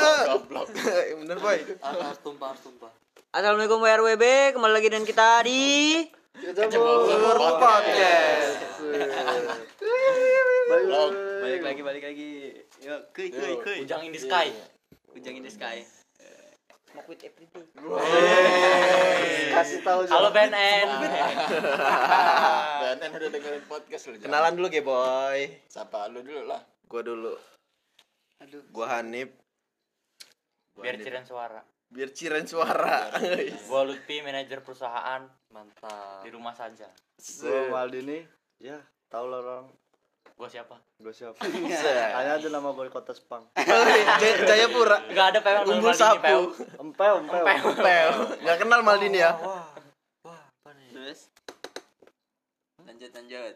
Goblok. Bener boy. harus tumpah harus tumpah Assalamualaikum WRWB, kembali lagi dengan kita di Kecebur podcast. Balik lagi balik lagi yuk kuy kuy kuy Ujang in the Sky. ujang in the sky Smoke with everyday. kasih tahu Halo BNN. BNN udah dengerin podcast lu. Kenalan dulu ge boy. Siapa lu dulu lah. Gua dulu. aduh Gua Hanif. Biar ciren suara. Biar ciren suara. Gua Lutfi, manajer perusahaan mantap di rumah saja. gue Maldini ya tau lah orang Gua siapa? gue siapa tanya aja nama gue kota Sepang Jaya- Jayapura. Enggak ada PW Umbul sapu. empel empel Pel. Gak kenal Maldini ya? wah wah apa nih terus lanjut lanjut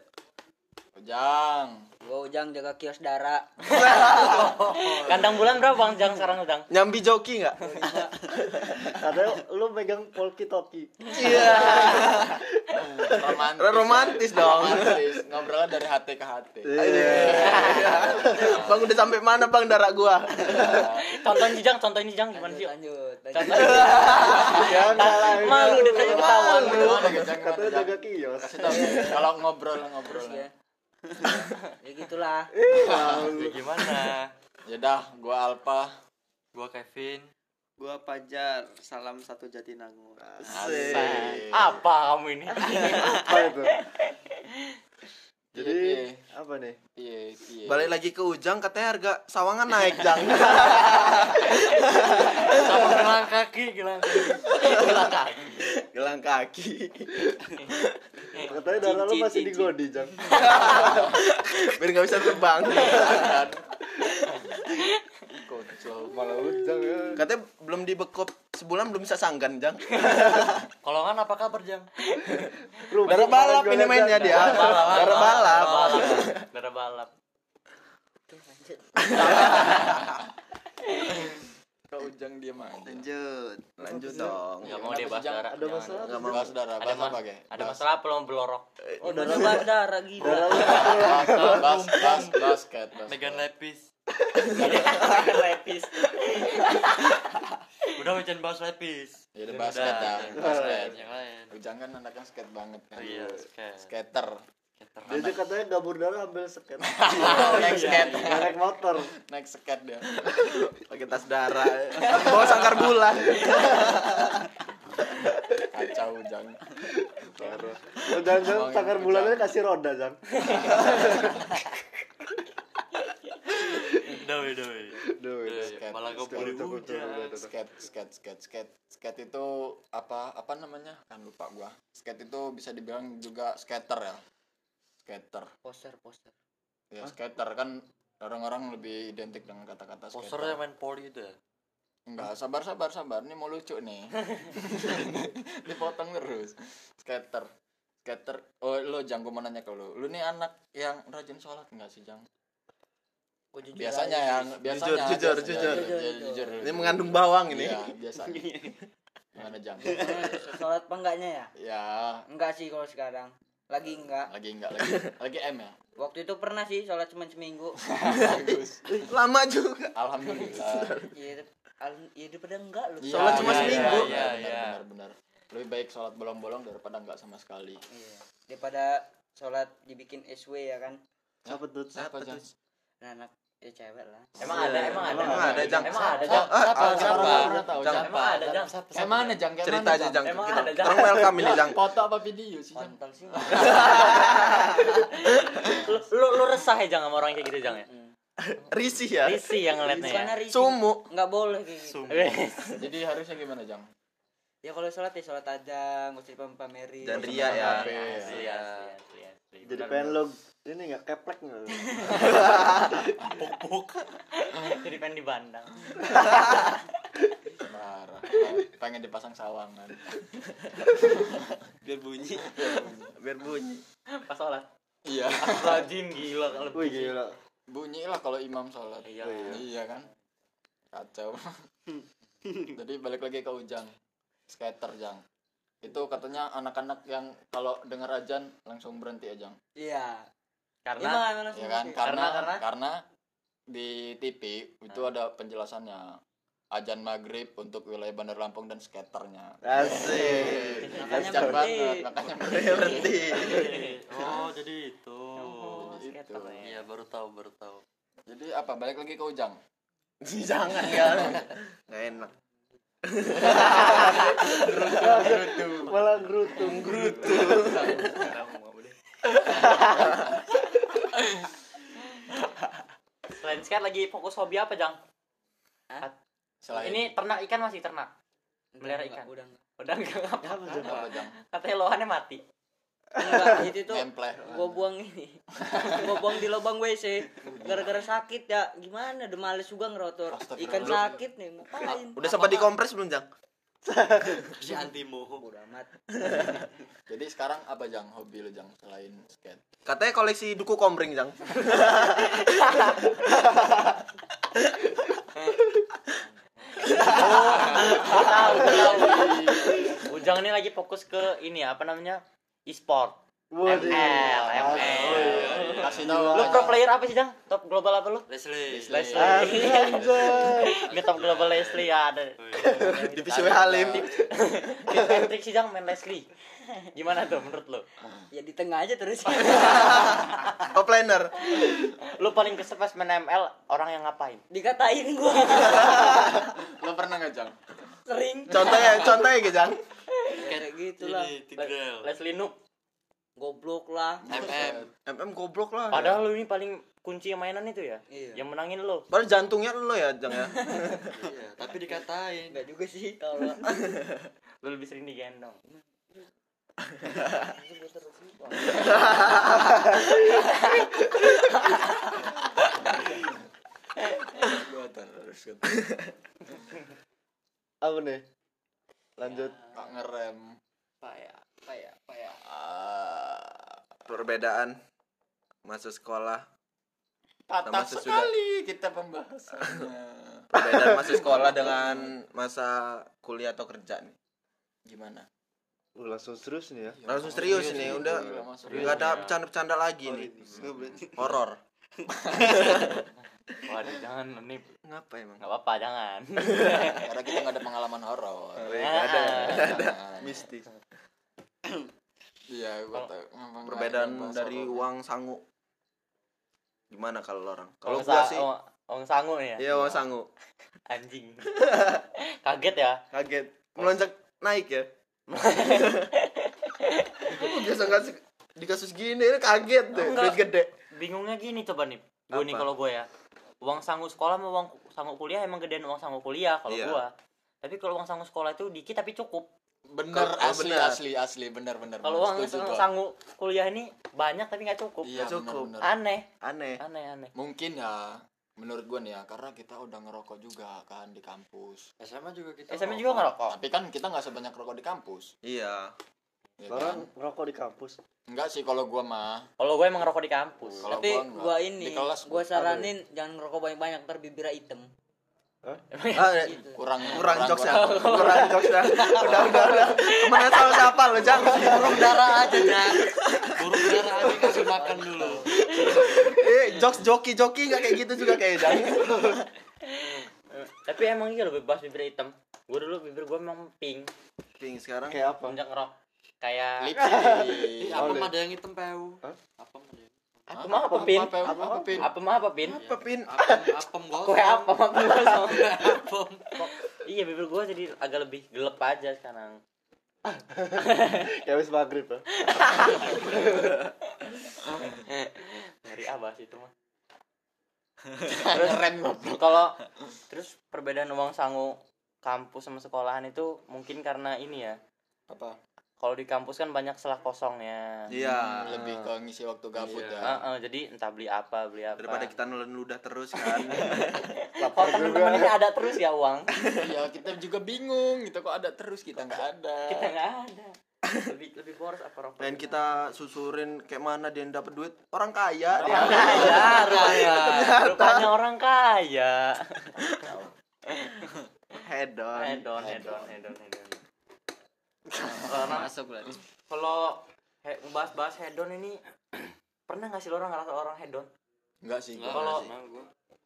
Ujang. Gua Ujang jaga kios dara. Kandang bulan berapa Bang Jang sekarang Ujang? Nyambi joki nggak? katanya lu megang polki toki Romantis. Romantis dong. Romantis. Ngobrolnya dari hati ke hati. bang udah sampai mana bang darah gua? Contohin Jang, contohin Jang gimana sih? lanjut jangan salah Malu ditanya ketahuan. Katanya jaga kios Kasih tahu kalau ngobrol ngobrol. ya. gitulah. ya gimana Ya dah, gua Alpa. gua Kevin gua Pajar salam satu Jatinangor Asik. Apa kamu ini? apa itu jadi Iya, apa nih Iya, iya. Balik lagi ke Ujang katanya harga sawangan naik jang. Sama gelang kaki, gelang kaki. Gelang kaki. Gelang kaki. katanya darah lu Cincin, masih cincin. digodi jang Biar nggak bisa terbang. Kocok. malah ujang ya Katanya belum dibekop sebulan belum bisa sanggan jang. Kolongan apa kabar Jang? Darah balap ini mainnya dia. Darah balap. Darah balap. Kau Ujang diam aja. lanjut. Lanjut dong. Enggak mau dia bahas darah. ada masalah Nggak mau. Bahas darah, Ada, bahas apa, Ge? ada masalah apa lo belorok? oh darah. bahas darah lu. Bahas bahas basket Megan. Lepis Lepis. udah wajan bahas Lepis ya udah basket dah. yang basket. Yang lain. Ujang kan anaknya skate banget kan. Iya skate skater dia aja katanya gabur darah ambil seket naik skate naik motor. Naik skate dia. Pakai tas darah. Bawa sangkar bulan. kacau Ujang Oh, jangan-jangan takar bulannya kasih roda jang. Doi doi Doi, malah Betul, betul, hujan. betul. skate skate skate skate skate itu apa apa namanya? Kan lupa gua. Skate itu bisa dibilang juga skater ya skater. Poster, poster. ya skater kan orang-orang lebih identik dengan kata-kata posternya skater main poli itu ya? Enggak sabar sabar. Sabar ini mau lucu nih. Dipotong terus. Skater. Skater. Oh lo jang gua mau nanya ke lu lu nih anak yang rajin sholat enggak sih jang? Gua jujur biasanya aja yang biasanya jujur, biasanya, jujur. jujur, Jujur, jujur, Ini mengandung bawang ini. iya biasanya. Gimana jang? Sholat apa enggaknya ya? ya. Enggak sih kalau sekarang. Lagi enggak. lagi enggak lagi lagi M ya Waktu itu pernah sih sholat cuma seminggu. bagus Lama juga. alhamdulillah Iya, al- iya daripada enggak lu. Iya, Sholat cuma iya, seminggu. iya, Iya, benar, iya. benar benar lebih baik sholat bolong-bolong daripada enggak sama sekali Iya. Daripada sholat dibikin SW ya kan. apa tuh siapa Nah, anak ya cewek lah. Emang ada, emang ada. Emang ada, Jang. Emang ada, Jang. ah, siapa ah, Jang. Emang ada, Jang. Kayak mana jang Cerita aja jang. Emang ada, Jang. orang welcome ini jang. foto apa video sih jang sih. Lu, lu, resah ya Jang sama orang kayak gitu Jang ya? Risih ya. Risi yang ngeliatnya ya. Risih. Sumu. Enggak boleh kayak gitu. Jadi harusnya gimana jang Ya kalau sholat ya sholat aja, enggak usah dipamerin. Dan Nggak ria ya. Iya. Asli, asli, asli. jadi pengen lo ini nggak keplek nggak? Puk-puk. Jadi pengen dibandang. parah pengen dipasang sawangan biar bunyi Biar bunyi. Pas sholat. iya Rajin gila kalau wih gila bunyi lah kalau imam sholat Iya. iya kan kacau jadi balik lagi ke ujang skater jang itu katanya anak-anak yang kalau dengar ajan langsung berhenti aja Iya. Karena emang langsung ya kan sih. karena Karena- karena, di TV itu ada penjelasannya ajan maghrib untuk wilayah Bandar Lampung dan skaternya. Asik. Makanya Kencang berhenti. banget, makanya Berhenti. oh jadi itu Oh, Gitu. skater ya. iya baru tahu baru tahu Jadi apa? Balik lagi ke Ujang. Jangan ya. Nggak enak. Malah gerutung gerutung. Selain skate lagi fokus hobi apa, Jang? Selain Ini ternak ikan masih ternak. Melihara ikan. Udah enggak. Udah enggak apa. Apa Jang? Katanya lohannya mati. Enggak, itu tuh gua buang ini. gua buang di lubang WC gara-gara sakit ya. Gimana? Udah males juga ngerotor. Ikan sakit nih, ngapain? Udah sempat dikompres belum, Jang? Si antimu Bodo amat. Jadi sekarang apa Jang hobi lu Jang selain skate? Katanya koleksi duku komring, Jang. Tahu, tahu. Ujang ini lagi fokus ke ini ya, apa namanya? E-sport. ML, ML. Kasih tahu Lu pro player apa sih, Jang? Top global apa lu? Leslie Leslie. Anjay. Ini top global Leslie ya ada. Divisi W Halim. Tip and trick sih Jang main Leslie. Gimana tuh menurut lu? Ya di tengah aja terus. Top laner. Lu paling kesel pas main ML orang yang ngapain? Dikatain gua Lu pernah nggak Jang? sering Contohnya, contohnya gitu, Jang. kayak gitulah. ini Tigreal Leslie Noob. Goblok lah. MM MM goblok lah. Padahal lu ini paling kunci mainan itu ya. Iya. Yang menangin lu. Padahal jantungnya lo ya, Jang ya. iya tapi dikatain Enggak juga sih kalau Lu lebih sering digendong. Apa nih? Lanjut. Nggak ngerem. Payah, payah, payah. Ah, Perbedaan masa sekolah, patah sekali kita pembahasannya. perbedaan masa sekolah dengan masa kuliah atau kerja nih. Gimana? Lu langsung serius nih ya. Langsung serius nih, udah nggak ada bercanda-bercanda lagi nih. Horor. Waduh, jangan ini Ngapa emang? nggak apa-apa, jangan. Karena kita nggak ada pengalaman horor. ada, ada. Nah, Mistis. Iya, gua nggak Perbedaan ada dari uang sangu. Gimana kalau orang? Kalau Wong gua sih, Wong- Wong sangu ya. iya uang sangu. Anjing. Kaget ya. Kaget. Melonjak naik ya. Biasa nggak di kasus gini ini kaget deh, Enggak. duit gede. Bingungnya gini coba nih. Gue nih kalau gue ya. Uang sangu sekolah sama uang sangu kuliah emang gedean uang sangu kuliah kalau Iya. gua. Tapi kalau uang sangu sekolah itu dikit tapi cukup. Bener Kalau- oh, asli bener. asli asli bener bener Kalau uang Setuju sang- gua. sangu kuliah ini banyak tapi nggak cukup. iya Cukup. bener, bener. Aneh, Aneh. aneh, aneh. mungkin ya menurut gua nih ya karena kita udah ngerokok juga kan di kampus SMA juga kita SMA juga ngerokok. tapi kan kita nggak sebanyak rokok di kampus Iya. ya Orang kan? ngerokok di kampus. enggak sih kalau gua mah Kalau gue emang ngerokok di kampus. Kalau Tapi gua Di ini, kelas gua gua. saranin jangan ngerokok banyak-banyak ntar bibirnya hitam. Ah, kurang kurang jokes ya. kurang- jokes ya. Udah, udah, udah. Ke mana sama siapa lo, Jang? burung darah aja Jan burung darah aja kasih makan dulu Eh, jokes joki-joki nggak kayak gitu juga kayak Jang. Tapi emang iya loh bebas bibir hitam. Gue dulu bibir gue emang pink. Pink sekarang. Kayak apa? Semenjak ngerok. Kayak lipstick apa mah ada yang hitam peu Hah? apa ada apa mah apa pin? apa apa apa pin Apa mah apa pin? Apa pin? apem apem gosong Kue apa mah apa gosong. apem Iya bibir gue jadi agak lebih gelap aja sekarang. Kayak wis maghrib ya. Dari abas itu mah. keren goblok Kalau terus perbedaan uang sangu kampus sama sekolahan itu mungkin karena ini ya. apa Kalau di kampus kan banyak selah kosongnya. Iya. lebih ke ngisi waktu gabut Iya. ya Heeh, jadi entah beli apa, beli apa. Daripada kita nelen ludah terus kan. Lapar Kalau teman-teman ini ada terus ya uang. iya kita juga bingung gitu kok ada terus kita nggak ada Kita nggak ada. Lebih lebih boros apa rokok? Dan kita susurin kayak mana dia dapat duit. Orang kaya dia. orang kaya, rupanya. Rupanya orang kaya. Hedon. Hedon, hedon, hedon, hedon. Karena masuk berarti kalau he- bahas-bahas hedon ini pernah nggak sih lo orang ngerasa orang hedon? nggak sih. Kalau-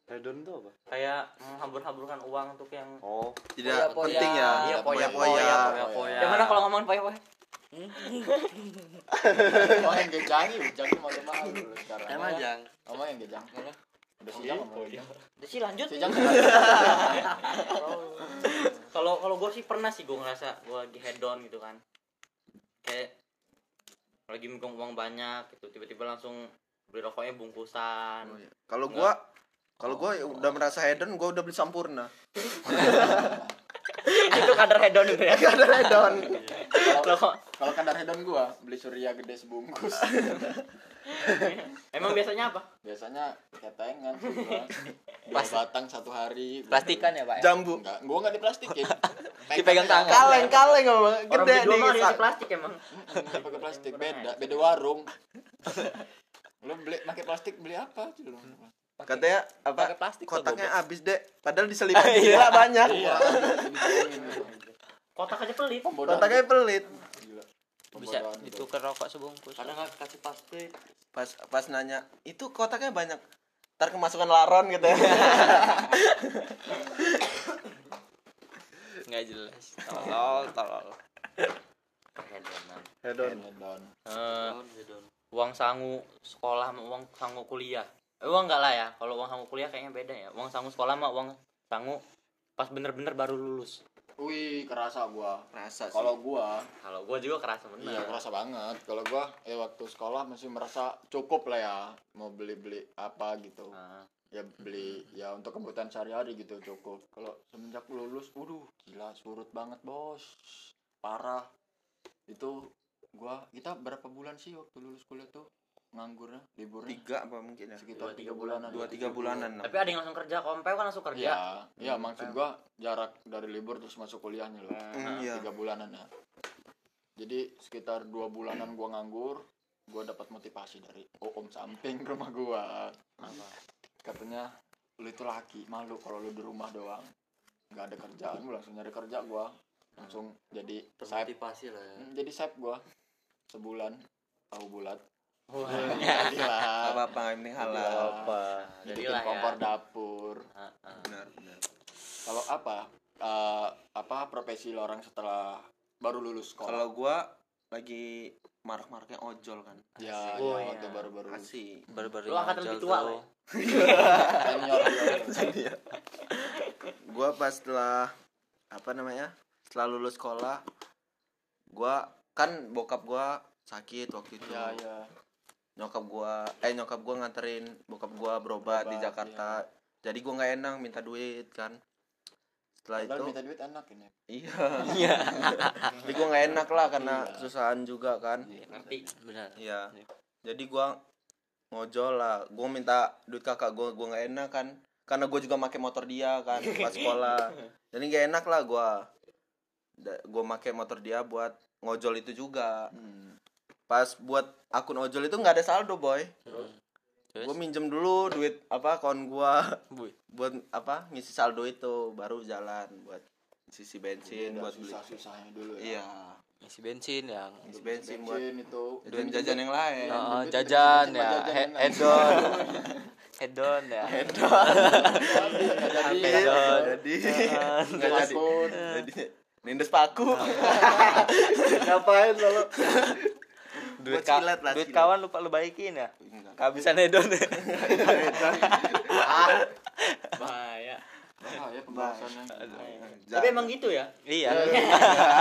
hedon tuh apa kayak menghambur-hamburkan uang untuk yang oh Tidak Poya-poya. penting ya. Iya, Poya-poya. poya-poya, poya-poya. yang mana kalau ngomongin poya poya Oh yang gejangi, gejangi malu-malu lu sekarang. Emang Ya. jang. Ngomong yang gejang. Udah si Jang ngomong. Udah sih lanjut. kalau kalau gue sih pernah sih gue ngerasa gue lagi head down gitu kan kayak lagi megang uang banyak gitu tiba-tiba langsung beli rokoknya bungkusan Oh, iya. Kalau gua kalau gua ya udah merasa hedon, gua udah beli sampurna. itu kadar head down itu ya Gak ada hedon. Kalau- Kalau kadar hedon gua beli surya gede sebungkus. emang biasanya apa Biasanya ketengan. Dua batang satu hari. Gua- Plastikan ya, Pak ya? Jambu. Enggak, gua enggak diplastikin. Dipegang Pegang tangan. Kaleng kaleng orang Gede nih. ada plastik emang Enggak pakai plastik beda, beda warung. Lu beli pakai plastik beli apa lu? Katanya apa? Pakai plastik Kotaknya habis, Dek. Padahal diselipin gila banyak. Iya. kotak aja pelit. Kotaknya pelit. Bisa ditukar rokok sebungkus. Kadang nggak kasih plastik. Pas pas nanya, "Itu kotaknya banyak." Ntar kemasukan laron gitu ya. Enggak jelas. Tolol, tolol. head down hedon Hedon. Eh, uang sangu sekolah sama uang sangu kuliah eh, uang enggak lah ya kalau uang sangu kuliah kayaknya beda ya uang sangu sekolah sama uang sangu pas bener-bener baru lulus Wih, kerasa gua. Rasa sih. Kalau gua, kalau gue juga kerasa bener iya kerasa banget. Kalau gua eh waktu sekolah masih merasa cukup lah ya mau beli-beli apa gitu. Nah, Ya beli ya untuk kebutuhan sehari-hari gitu cukup. Kalau semenjak lulus, waduh gila surut banget, Bos. Parah. Itu gua kita berapa bulan sih waktu lulus kuliah tuh nganggurnya liburnya tiga apa mungkin ya? sekitar Dua, tiga bulanan Dua tiga bulanan. tapi ada yang langsung kerja MPW kan langsung kerja Iya, iya maksud gua jarak dari libur terus masuk kuliahnya loh. Hmm, iya. Tiga bulanan ya. Jadi sekitar dua bulanan gua nganggur, gua dapat motivasi dari om samping rumah gua. Katanya lu itu laki, malu kalau lu di rumah doang. nggak ada kerjaan, gua langsung nyari kerja gua. Langsung jadi sayap, Termotivasi lah ya. Hmm, jadi sayap gua sebulan tahu bulat. Wah, Jadilah. Apa apa yang penting halal. Apa jadilah ya kompor dapur. Ah, ah. Benar, benar. Kalau apa? eh, apa profesi lo orang setelah baru lulus sekolah? Kalau gua lagi marak-maraknya ojol kan. ya, Oh, ya, iya. waktu baru-baru Asik. Baru-baru lu angkatan ngajal lebih tua lah ya? senior dia. Gua pas setelah apa namanya? Setelah lulus sekolah, gua kan bokap gua sakit waktu itu. ya ya Nyokap gua eh nyokap gua nganterin bokap gua berobat di Berobat, Jakarta. Jadi gua nggak enak minta duit kan. Setelah padahal itu minta duit enak ini iya. Jadi gua nggak enak lah karena Iya. kesusahan juga kan. ngerti Benar. Iya. Jadi gua ngojol lah. Gua minta duit kakak gua, gua nggak enak kan. Karena gua juga pakai motor dia kan pas sekolah. Jadi nggak enak lah gua. Da- Gua pakai motor dia buat ngojol itu juga. Hmm. Pas buat akun ojol itu nggak ada saldo, boy. Terus? Gua minjem dulu duit apa kawan gua Bu. buat apa ngisi saldo itu baru jalan buat sisi bensin buat beli. susah-susahnya dulu ya Iya. Isi bensin yang Ngisi bensin buat itu jajan jajan yang lain. Oh, duit jajan ya, hedon. hedon ya. jadi Hedon. Jadi Heeh. nggak jadi. Jadi nindes paku. ngapain lo Duit, Buat ka- silat lah, duit silat. kawan lupa lu baikin ya. Kehabisan hedon. bahaya bahaya pembahasannya tapi emang gitu ya iya.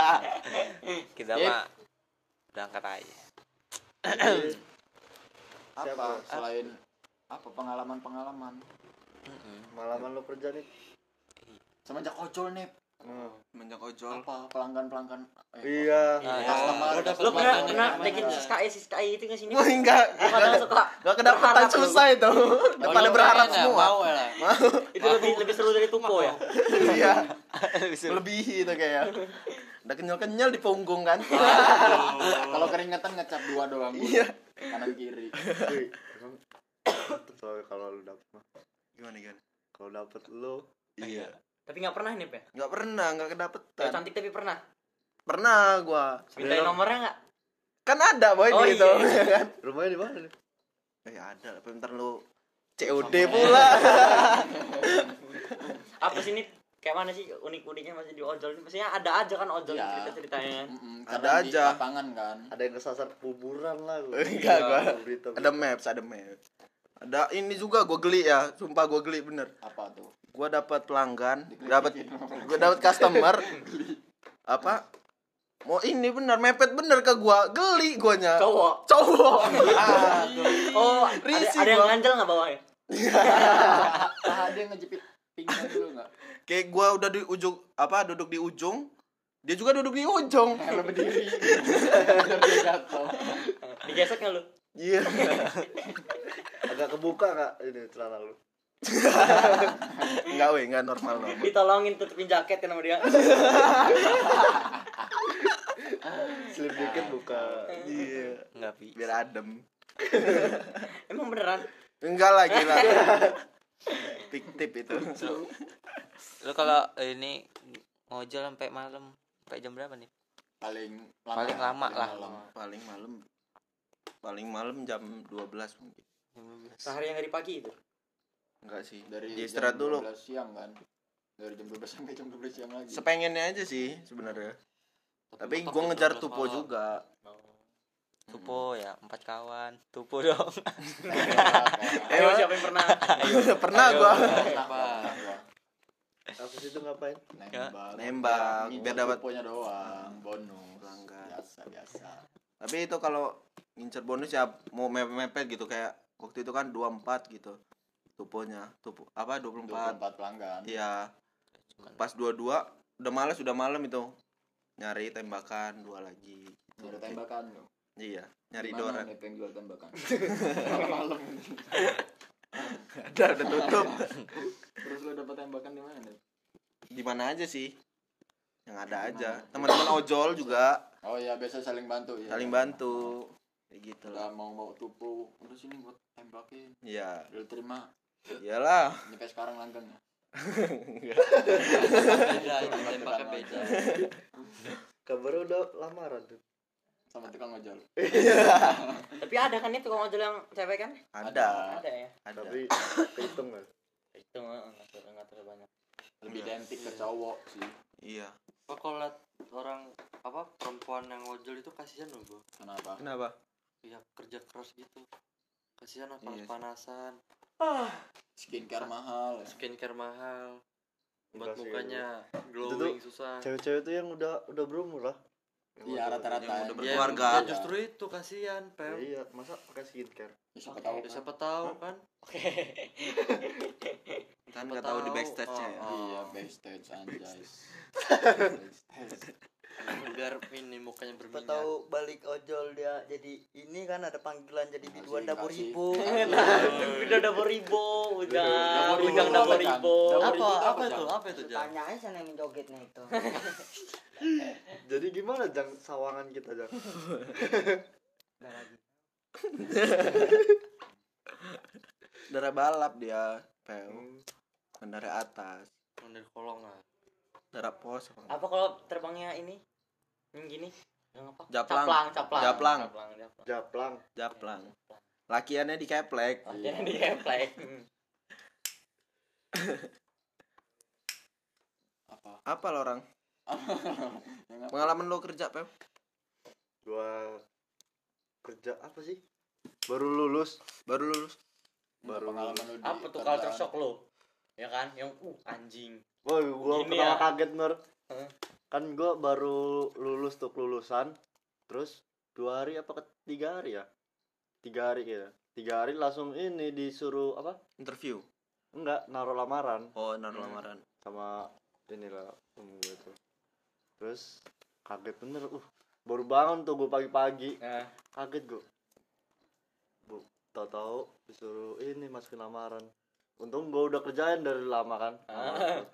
Kita Yep. mah berangkat aja. apa selain apa pengalaman-pengalaman malaman lo kerja nih semenjak ojol nih Menjak ojol. apa pelanggan-pelanggan eh, iya customer lu pernah pernah naikin SKI SKI itu nggak sini Wah, enggak. kadang suka Enggak kedapatan berharap lu. susah itu. Pada berharap semua. Mau ya lah. itu lebih lebih seru dari tupo ya Iya. Lebih itu kayak. Udah kenyal-kenyal di punggung kan. kalau keringetan ngecap dua doang Iya. kanan kiri kalau lu dapet mah Gimana gimana? kalau dapet lu Iya. Tapi nggak pernah nih ya Enggak pernah, enggak Cewek kedapetan. cantik tapi pernah Pernah gua. mintain nomornya nggak Kan ada boy Oh, di itu. iya. kan? rumahnya di mana nih Eh ada, lah, ntar lu COD pula apa sih ini kayak mana sih unik-uniknya masih di ojol ini maksudnya ada aja kan ojol Iya. cerita-ceritanya Mm-mm, Ada kadang di aja. lapangan kan Ada yang kesasar kuburan lah gua. enggak gua Berita, ada maps ada maps ada ini juga gue geli ya sumpah gue geli bener. Apa tuh? Gue dapat pelanggan dapat gue dapat customer. Apa? Mau ini bener mepet bener ke gua geli guanya. Cowok. Cowok. Ah, oh ada, Risih ada yang gua. ganjel nggak bawahnya ah dia ngejepit pinggang dulu nggak? Kayak gua udah di ujung apa duduk di ujung. Dia juga duduk di ujung. Kalau berdiri. Digesek nggak lu? Iya Agak kebuka nggak ini celana lu? nggak weh nggak normal normal ditolongin tutupin jaket kan sama dia Slip dikit buka. iya Enggak bi. biar adem emang beneran enggak lah gila fiktif itu Lu kalau ini ngojol sampai malam sampai jam berapa nih? paling lama Paling lama lah. malam. paling malam paling malam jam 12 mungkin sehari yang dari pagi itu? Enggak sih. Dari Dia istirahat jam dulu 12 siang kan. Dari jam 12 sampai jam 12 siang lagi. Sepengennya aja sih sebenarnya. Tapi gue ngejar tupo juga. Tupo ya, empat kawan. Tupo dong. ayo siapa yang pernah? Pernah gua. Apa sih itu ngapain? nembak. Nembak, biar dapat- tuponya doang bonus. Pelanggan. biasa biasa. Tapi itu kalau ngincer bonus ya mau mepet mepet gitu kayak waktu itu kan 24 gitu tuponya tupo apa 24 24 pelanggan. Iya. Pas 22 udah malas udah malam itu. Nyari tembakan dua lagi. Nyari tembakan lo iya nyari doran. nih pengen jual tembakan? Malam-malam. Ada udah tutup. Terus lo dapat tembakan di mana? Nih di mana aja sih? Yang ada aja. teman-teman ojol juga. Oh iya biasa saling bantu ya saling bantu kayak gitu lah. Mau mau tupu. Udah sini buat tembakin. Iya. Udah terima. Iyalah kayak sekarang langgengnya beda, tembaknya beda. Kabar udah lamaran tuh. sama tukang ojol. Tapi ada kan itu tukang ojol yang cewek kan? Ada. Ada ya? Ada. Tapi kehitung kan. itu nggak ngatur ngatur banyak. Lebih Iya. identik ke cowok sih. Iya. Gua kalau orang apa perempuan yang ngojol itu kasihan loh gua. kenapa? Kenapa Ya kerja keras gitu. Kasihan apa Iya panasan, skincare mahal ya. skincare mahal. Buat mukanya glowing susah. Cewek-cewek tuh yang udah udah berumur lah. Iya rata-rata Yang udah berkeluarga. Ya, justru itu kasihan, Ya, Pel. iya, masa pakai skincare? Ya, siapa tahu Ya, kan? siapa tahu kan? kan nggak tahu di tahu, backstage nya ya oh, oh. iya backstage anjay Biar ini mukanya berminyak. tahu balik ojol dia jadi ini kan ada panggilan jadi biduan dapur kasih. ibu. udah dapur ribo udah Dapur udang dapur ribo Apa? ribu itu Apa apa, itu? Apa itu? Tanya aja sana yang menjogetnya itu. Jadi gimana jang sawangan kita jang? Lagi. darah balap dia pel. Bukan darah atas Yang dari kolongan. darah pos apa apa kalau terbangnya ini yang gini yang apa Japlang. caplang caplang Japlang. japlang, japlang. Japlang. japlang lakiannya di keplek jangan di gameplay. Hmm. apa apa lo orang pengalaman lo kerja pel Gua kerja apa sih? Baru lulus. baru lulus Baru pengalaman lu di apa tuh kerjaan. culture shock lo ya kan yang uh anjing Woi, gua pertama ya? kaget nur. Kan gua baru lulus tuh lulusan. Terus dua hari apa ke tiga hari ya? Tiga hari kayaknya. Tiga hari langsung ini disuruh apa? interview Enggak, naruh lamaran oh naruh lamaran sama inilah om gue tuh. Terus kaget bener, uh baru bangun tuh gue pagi-pagi nah, kaget gue bu tahu-tahu disuruh ini masukin lamaran untung gue udah kerjain dari lama kan Ah.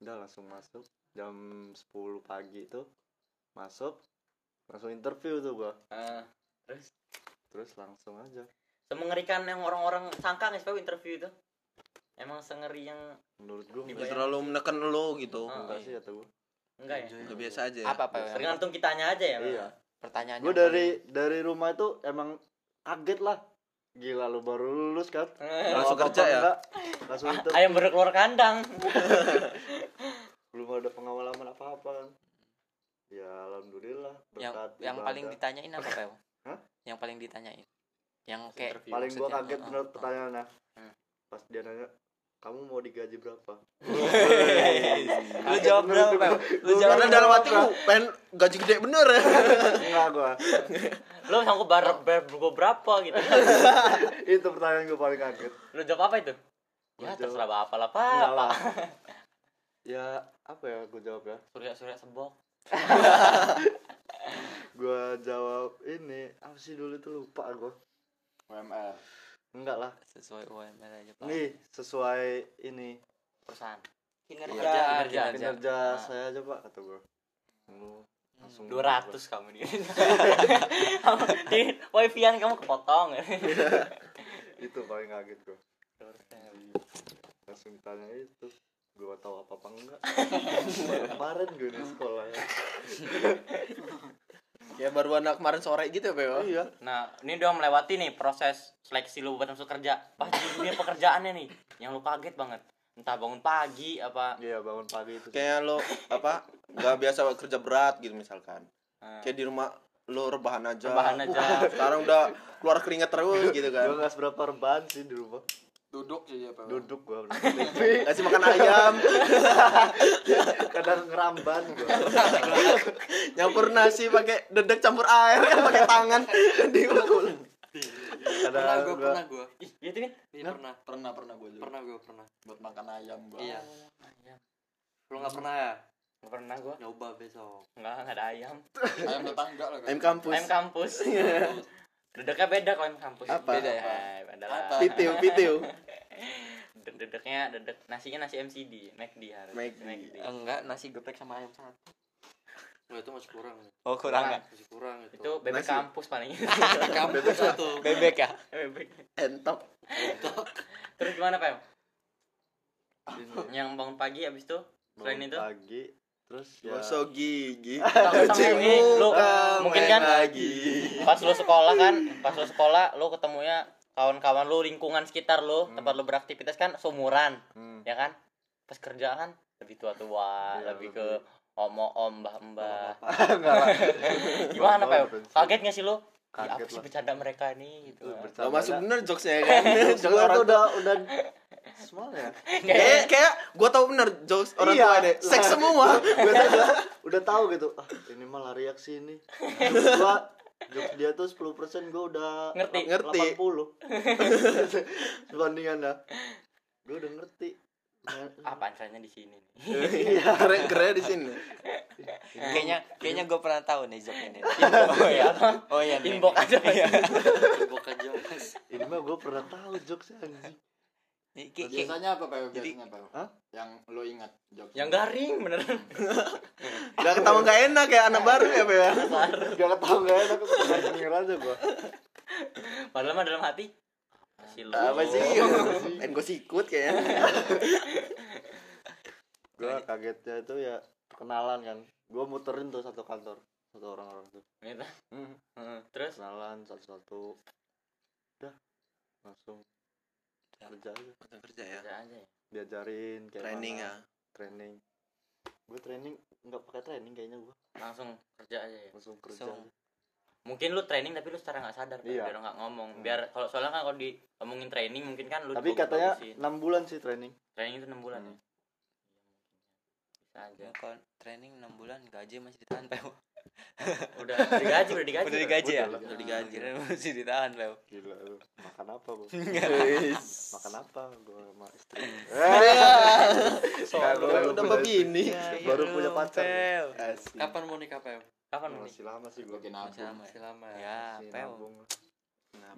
udah langsung masuk jam 10 pagi itu masuk langsung interview tuh gue nah. terus? Terus langsung aja. Semengerikan yang orang-orang sangka nggak sih interview itu? Emang sengeri yang menurut Di Nggak terlalu menekan lo gitu. Ah, enggak iya. sih kata gue enggak ya? Udah biasa aja Apa apa? yang- tergantung kitanya aja ya iya. Pertanyaannya gue apa? dari dari rumah itu emang kaget lah. Gila lu baru lulus kan? Langsung Tahu kerja ya? enggak? langsung itu ayam baru keluar kandang belum ada pengalaman apa apa kan ya alhamdulillah yang berkat yang ibadah. paling ditanyain apa Pel? Hah? yang paling ditanyain. Yang kayak paling gua kaget oh, bener oh. pertanyaannya. Hmm. pas dia nanya kamu mau digaji berapa? Lu jawab berapa Pel? lu jawab Karena dalam hati lu pengen gaji gede bener ya. enggak gua. Lu sanggup bar, bar, bar berapa gitu? Itu pertanyaan gua paling kaget. Lu jawab apa itu? Gua ya jawab- terserah bapak lah pak. Lah. Ya apa ya gua jawab ya surya surya sebok gua jawab ini apa sih dulu itu lupa gua. UMR enggak lah. Sesuai UMR aja Pak. nih sesuai ini. Perusahaan. Kinerja. Kinerja, kinerja. kinerja Nah. saya aja pak kata gua. Lu langsung dua ratus kamu nih di wifi-an kamu kepotong. Itu paling kaget gua. Langsung ditanya itu gua tahu apa apa enggak kemarin gue di sekolah ya. Ya baru anak kemarin sore gitu ya, Beo. iya nah ini udah melewati nih proses seleksi lu buat masuk kerja pas di dunia pekerjaannya nih yang lu kaget banget entah bangun pagi apa iya bangun pagi itu Kayak lo apa nggak biasa kerja berat gitu misalkan. eh, Kayak di rumah lo rebahan aja. Rebahan aja. Sekarang udah keluar keringat terus gitu kan. nggak seberapa rebahan sih di rumah duduk sih ya Pak. Duduk gua. Kasih makan ayam, kadang ngeramban gua. Nyampur nasi pakai dedek campur air kan pakai tangan. Diulul. kadang pernah gue gua pernah gue ih gitu kan? Iya pernah. Pernah pernah gue juga. Pernah gue pernah. Buat makan ayam gua. Iya. Ayam lu nggak pernah ya? Nggak pernah gua. Nyoba besok. Nggak nggak ada ayam. Ayam tetangga lah kan? Ayam kampus. ayam kampus dedeknya beda kalau ayam kampus. Apa? Beda ya? Eh, beda lah. Apa? Pitiu, pitiu. Ded- dedeknya dedek nasinya nasi MCD McD harus. McD. enggak nasi geprek sama ayam satu. Oh itu masih kurang. Oh kurang Kurang. masih kurang itu. Itu bebek Nasi. kampus paling. Kampus satu. Bebek ya? Bebek. Entok. terus gimana pak yang bangun pagi abis itu? Selain bangun itu? pagi terus ya Gosok gigi. Kamu mungkin kan lagi. pas lu sekolah kan pas lu sekolah lu ketemunya kawan-kawan lu lingkungan sekitar lu Hmm. tempat lu beraktivitas kan seumuran hmm. ya kan? Pas kerja kan lebih tua-tua Iya, lebih lebih- ke om-om mbah-mbah enggak. Lah gimana pak? Kaget gak sih lu? Ih, apa Kaget sih bercanda mereka nih gitu Gak masuk bener jokesnya kan. Jokes orang tuh udah udah semua ya Kayak kayak gua tahu bener jokes orang Iya. tua deh. Seks semua. Gua tuh udah, udah tahu gitu ah ini mah lari aksi ini gua jokes dia tuh 10% gua udah Ngerti. Ngerti. 80 Sebandingan dah Gua udah ngerti Nah, apa ansanya di sini nih Iya Keren keren di sini. kayaknya kayaknya gue pernah tahu nih joke ini oh ya oh iya nih. inbox aja Iya. bukan jokes Ini mah gua pernah tahu jokes anjing Kayak- biasanya apa Pak? Biasanya Pak Hah? yang lo ingat jokes yang garing beneran. Gak ketawa gak enak kayak anak baru ya, Beo. Gak ketahu gak enak Aku denger aja gua padahal mah dalam hati apa sih Apa? Pengen gue sikut kayaknya. Gua kagetnya itu ya Perkenalan kan. Gua muterin tuh satu kantor Satu orang-orang tuh. Gitu hmm. Heeh. terus? Kenalan satu-satu. Udah Langsung Kerja aja Kerja ya. Kerja aja ya. Diajarin kayak Training mana. ya. Training Gue training Nggak pakai training kayaknya gua langsung kerja aja ya Langsung kerja Langsung. aja. mungkin lu training tapi lu secara nggak sadar kan, Iya. biar nggak ngomong Hmm. biar kalau soalnya kan kalau di ngomongin training mungkin kan lu Tapi katanya. 6 bulan sih training training itu enam bulan Hmm. ya bisa aja Ya, kalau training 6 bulan gaji masih ditahan udah digaji udah digaji udah digaji ya? Udah digaji. Masih ditahan Pel Gila lu. Makan apa Wis. Makan apa? Gua sama istri. Kalau Baru udah punya begini. Baru punya pacar. Kapan mau nikah Pel? Kapan mau Masih lama sih gua. Masih lama masih ya lama. ya. Ya Pel.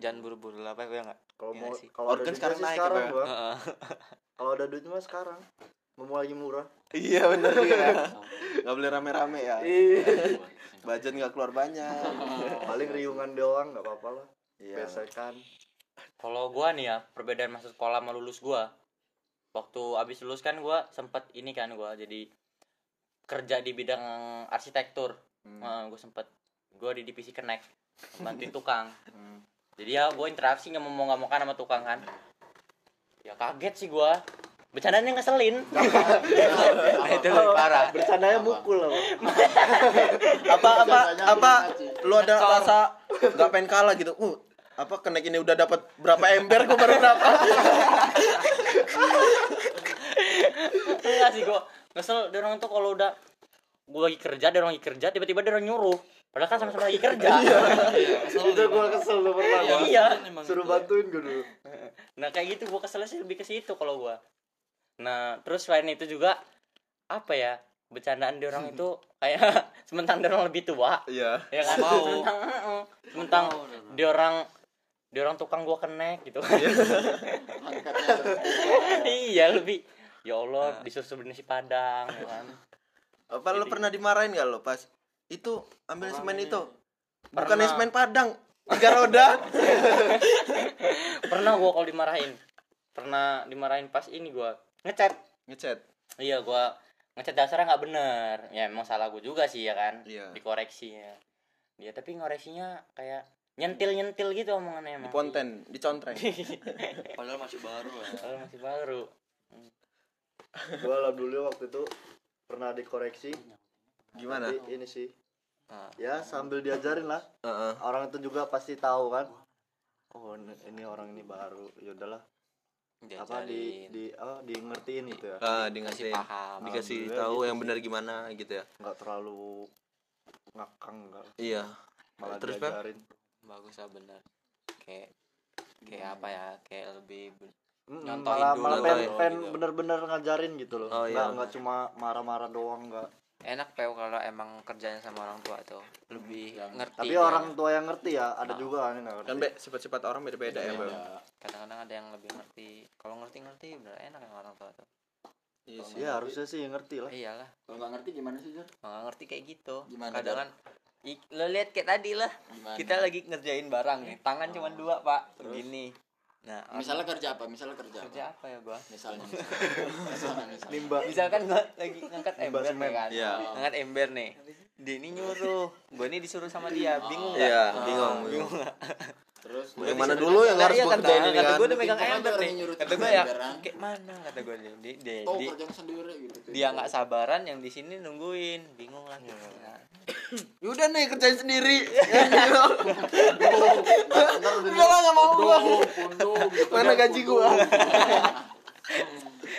jangan buru-buru lah Pel ya nggak? Kalau Iya mau kalau ada Organ sekarang naik sekarang ya? Kalau ada duitnya mah sekarang. Mau lagi murah. Iya bener ya. Gak boleh rame-rame ya. Ih. Budget gak keluar banyak. Paling riungan doang nggak apa-apa lah. Iya. Besekan. kalau gua nih ya perbedaan masuk sekolah sama lulus gua waktu abis lulus kan gua sempet ini kan gua jadi kerja di bidang arsitektur Hmm. Nah, gue sempet gue di divisi kenek bantuin tukang Hmm. jadi ya gue interaksi nggak mau nggak mau kan sama tukang kan ya kaget sih gue bercandanya ngeselin. Nah, itu lebih parah. bercandanya mukul loh. Apa apa apa? lu ada rasa nggak pengen kalah gitu? Uh apa kena ini udah dapat berapa ember? Gue baru berapa? Enggak sih gue kesel dia orang tuh kalau udah gue lagi kerja dia orang lagi kerja tiba-tiba dia orang nyuruh. Padahal kan sama-sama lagi kerja. Itu gua kesel tuh pernah Iya. Iya. suruh bantuin gue dulu. Nah kayak gitu gue kesel sih lebih ke situ kalau gue nah terus selain itu juga apa ya bercandaan dia orang itu kayak sementara dia orang lebih tua. Iya. Ya kan? Mau. sementang sementang dia orang dia orang tukang gua kenek gitu. Angkatnya terus. iya lebih. Ya Allah disuruh beli nasi padang ya kan? Apa lu pernah dimarahin gak lo pas itu ambil semen itu? Bukan semen padang tiga roda. Pernah gua kalau dimarahin. Pernah dimarahin pas ini gua ngecat ngechat? Iya gua ngecat dasarnya nggak bener. Ya emang salah gua juga sih ya kan? Iya. dikoreksi ya. Dia tapi ngoreksinya kayak nyentil nyentil gitu omongannya di emang. Ponten dicontreng. Padahal masih baru ya. Padahal masih baru. Gua alhamdulillah waktu itu pernah dikoreksi. Gimana? Tapi ini sih. Nah. ya sambil diajarin lah. Heeh. orang itu juga pasti tahu kan. Oh ini, ini orang ini baru. Ya udahlah apa di di oh di ngertiin gitu ya ah Kasih dikasih paham. dikasih tahu gitu yang sih. benar gimana gitu ya nggak terlalu ngakang enggak iya malah Terus, diajarin Bagus lah bener. Kayak kayak apa ya? Kayak lebih ben- Nyontohin malah dulu malah gitu. pengen, pengen Gitu. bener-bener ngajarin gitu loh Oh, nggak iya. nggak cuma marah-marah doang nggak enak peu kalau emang kerjanya sama orang tua tuh. Lebih ngerti tapi dia. orang tua yang ngerti ya ada Ah. juga kan yang nggak kan ngerti be sifat-sifat orang beda-beda ya Bang. kadang-kadang ada yang lebih ngerti. Kalau ngerti-ngerti bener enak yang orang tua tuh. Iya sih. Ya harusnya sih yang ngerti lah. Iyalah. Kalau nggak ngerti gimana sih, Jar? nggak ngerti kayak gitu. Gimana, kadang kan lo lihat kayak tadi lah. Gimana? kita lagi ngerjain barang nih. Tangan cuma dua pak. Begini nah Misalnya kerja apa? Misalnya kerja apa? kerja apa? ya gua? Misalnya, misalnya. misalnya, misalkan gua lagi ngangkat ember nih kan. Iya. ngangkat ember nih. Dia ini nyuruh. Gua ini disuruh sama dia. Bingung nggak? Iya, Ah, bingung, bingung nggak Terus? Yang mana dulu yang harus iya kata, kerjain ini kata kan? Gue udah megang ember nih. kata gue ya? emberan. kayak mana kata gue dia dia, dia, Oh, dia, sendiri gitu. dia nggak sabaran yang di sini nungguin. Bingung lah. Gitu. Nah, udah nih kerjain sendiri. Udah Enggak lah, nggak mau. Gua. Mana Kan, gaji gua?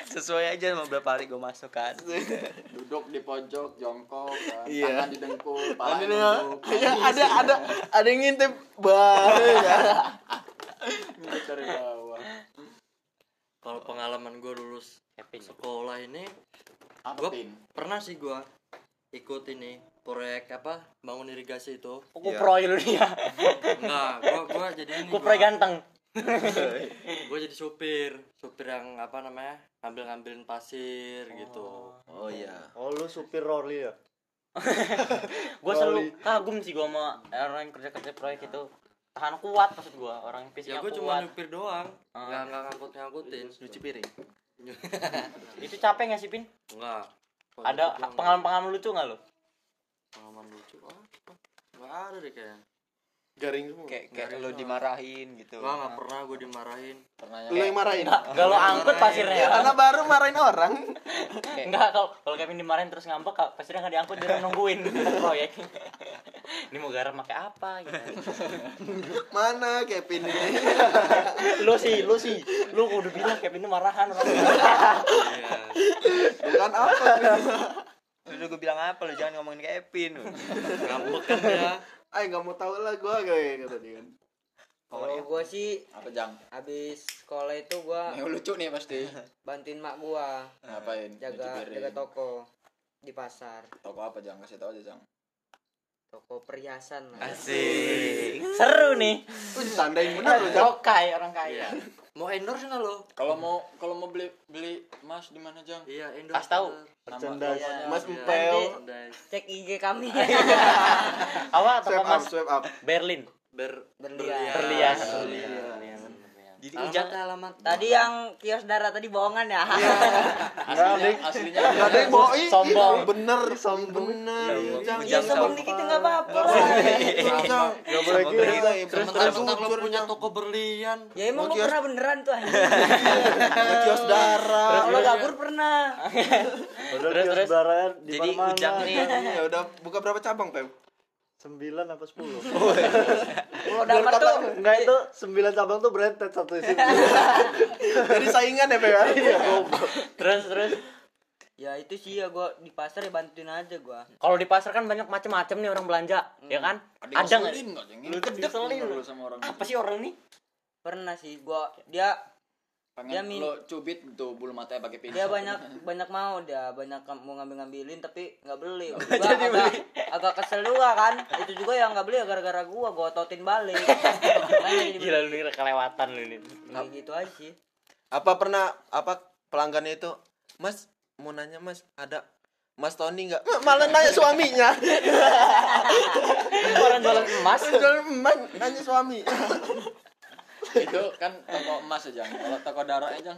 Sesuai aja sama berapa hari gue masuk kan Duduk di pojok, jongkok, kan. Iya. tangan didengkul, pala Ada nunduk. ya, ada ada ada yang ngintip bah ya. Ngintip dari bawah. Kalau pengalaman gue lulus Happy. sekolah ini Gua- Pin? pernah sih gue ikut ini proyek apa bangun irigasi itu Kok Iya. pro lu dia enggak gue gua jadi ini gue pro ganteng gue jadi supir supir yang apa namanya ngambil ngambilin pasir gitu. Oh. Iya. Oh lu supir Rolly ya? Gue selalu kagum sih gue sama orang yang kerja kerja proyek itu. Tahan kuat maksud gue orang yang ya fisiknya gue cuma kuat. nyupir doang. Ah. nggak nggak ngangkut ngangkutin cuci piring. Itu capek gak sih pin? Enggak ada pengalaman pengalaman lucu nggak lo pengalaman lucu apa? Nggak ada deh kayaknya garing semua. Kayak kayak lo dimarahin gitu. Gua nggak pernah gue dimarahin. Pernah lu yang marahin? Gak lo angkut pasirnya ya? Karena baru marahin orang. Enggak, kalau kalau Kevin dimarahin terus ngambek, pasirnya nggak diangkut dia nungguin. Proyek. Ini mau garam pakai apa gitu. mana Kevin ini? Lu sih, lu sih. Lu udah bilang Kevin ini marahan. Orang. iya. Bukan apa. Udah gue bilang apa lo jangan ngomongin Kevin. Ngambek kan dia ay nggak mau tahu lah gua kayak kata dia kan Kalau gua sih Apa, Jang? habis sekolah itu gua Yang lucu nih pasti. bantuin mak gua Ngapain? Jaga jaga toko di pasar Toko apa, Jang? Kasih tahu aja, Jang. toko perhiasan lah. asik Seru nih. lu ditandain bener lu Jang. Rokai orang kaya. Mau endorse nggak lo Kalau mau kalau mau beli beli emas di mana, Jang? iya endorse Kas tahu. Nama Merchandise. tokonya. mas Iya. Empel Merchandise. Cek IG kami. Apa toko swipe up Mas swipe up Berlin. ber Berlian. Berlian. Berlian. Jadi alamat ujang alamat Tadi yang kios darah tadi bohongan ya. aslinya aslinya Gak ada yang boi Sombong. bener sombong bener Sombong. Ya Ujang sombong dikit enggak apa-apa. Ujang Gak boleh gitu. terus terus lo punya toko berlian Ya emang kios- pernah beneran tuh. kios darah Kalau gabur pernah. Udah Terus, kios terus. darah di Jadi mana-mana. Ujang nih ya udah buka berapa cabang Pem Sembilan apa sepuluh? Kalau damar tuh Enggak itu sembilan cabang tuh berentet satu isi. jadi saingan ya Pem ya? Iya, terus terus Ya itu sih ya gua di pasar ya bantuin aja gua. kalau di pasar kan banyak macam-macam nih orang belanja ya kan ada nggak? Lu tuh diselin sama orang apa sih orang nih Pernah sih gua dia pengen Dia min- lo cubit tuh bulu matanya pakai pisau. Dia banyak banyak mau dia banyak mau ngambil ngambilin tapi nggak beli. Gua agak, agak kesel juga kan. Itu juga yang nggak beli ya gara-gara gua gua ototin balik. Jadi gila lu nih kelewatan lu nih kayak gitu aja sih. Apa pernah apa pelanggannya itu Mas mau nanya Mas ada Mas Tony nggak? Ma- malah nanya suaminya. Orang jualan emas Jual emas nanya suami itu kan toko emas aja kalau toko darah aja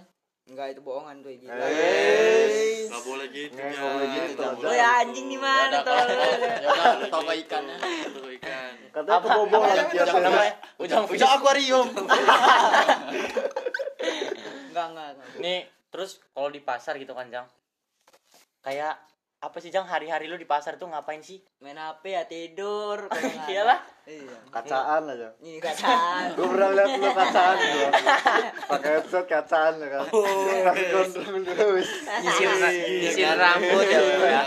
Enggak itu bohongan tuh gitu. Eh, nggak boleh gitu Nggak boleh gitu. Lo ya anjing di mana tuh? ya udah toko ikannya Toko ikan. Katanya kebobolan Apa- kiosnya. namanya? Ujang Ujang akuarium Enggak enggak. enggak. nih terus kalau di pasar gitu kan jang? Kayak apa sih jang hari-hari lu di pasar tuh ngapain sih Main HP ya tidur. Iyalah Iya. Kacaan aja. Ini kacaan. Gue pernah lihat lu kacaan gua. Pakai headset kacaan ya kan. Pakai gondrong terus. nyisir nyisir rambut ya ya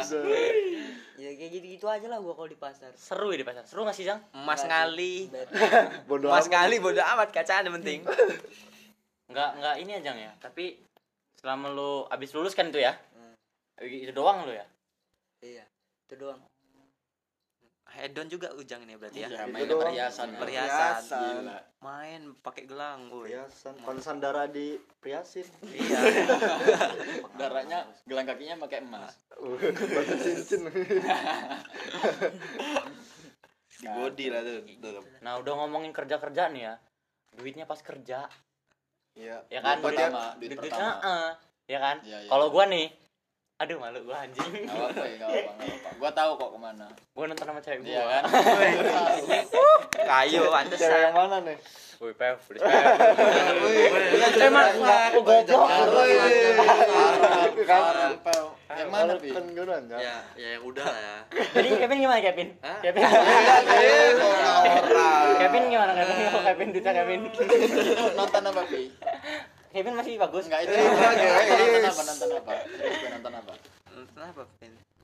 Ya kayak gitu-gitu aja lah gua kalau di pasar. seru ya di pasar seru gak sih jang emas ngali Bodoh emas amat. ngali bodo amat kacaan yang penting nggak nggak ini aja ya tapi selama lu abis lulus kan itu ya itu doang lu ya Iya. Itu doang. hedon juga ujang ini berarti ya ya main perhiasan perhiasan Gila. main pakai gelang woi Priasan. Konsan darah di priasin. iya darahnya gelang kakinya pakai emas Batu cincin. di body lah tuh tuh. nah udah ngomongin kerja kerja nih ya duitnya pas kerja Iya. ya kan Duit pertama, duit duit- pertama. Heeh, ya kan Iya, iya. kalau gua nih aduh malu gua anjing Gak apa-apa ya, gak apa-apa. Gua tahu kok ke mana. gua nonton sama cewek Iya gua kan? kayu Cewek yang mana nih? woi pev please pev emang oh goblok Pel. Yang mana, Pi? Kan gue ya ya yang udah lah ya jadi Kevin gimana Kevin Hah? Kevin Eh. Kevin gimana Kevin Kevin duitnya Kevin nonton apa, Pi? Kevin masih bagus Enggak itu. Eh, Nonton guys. apa? Nonton apa? Nonton apa? nonton apa?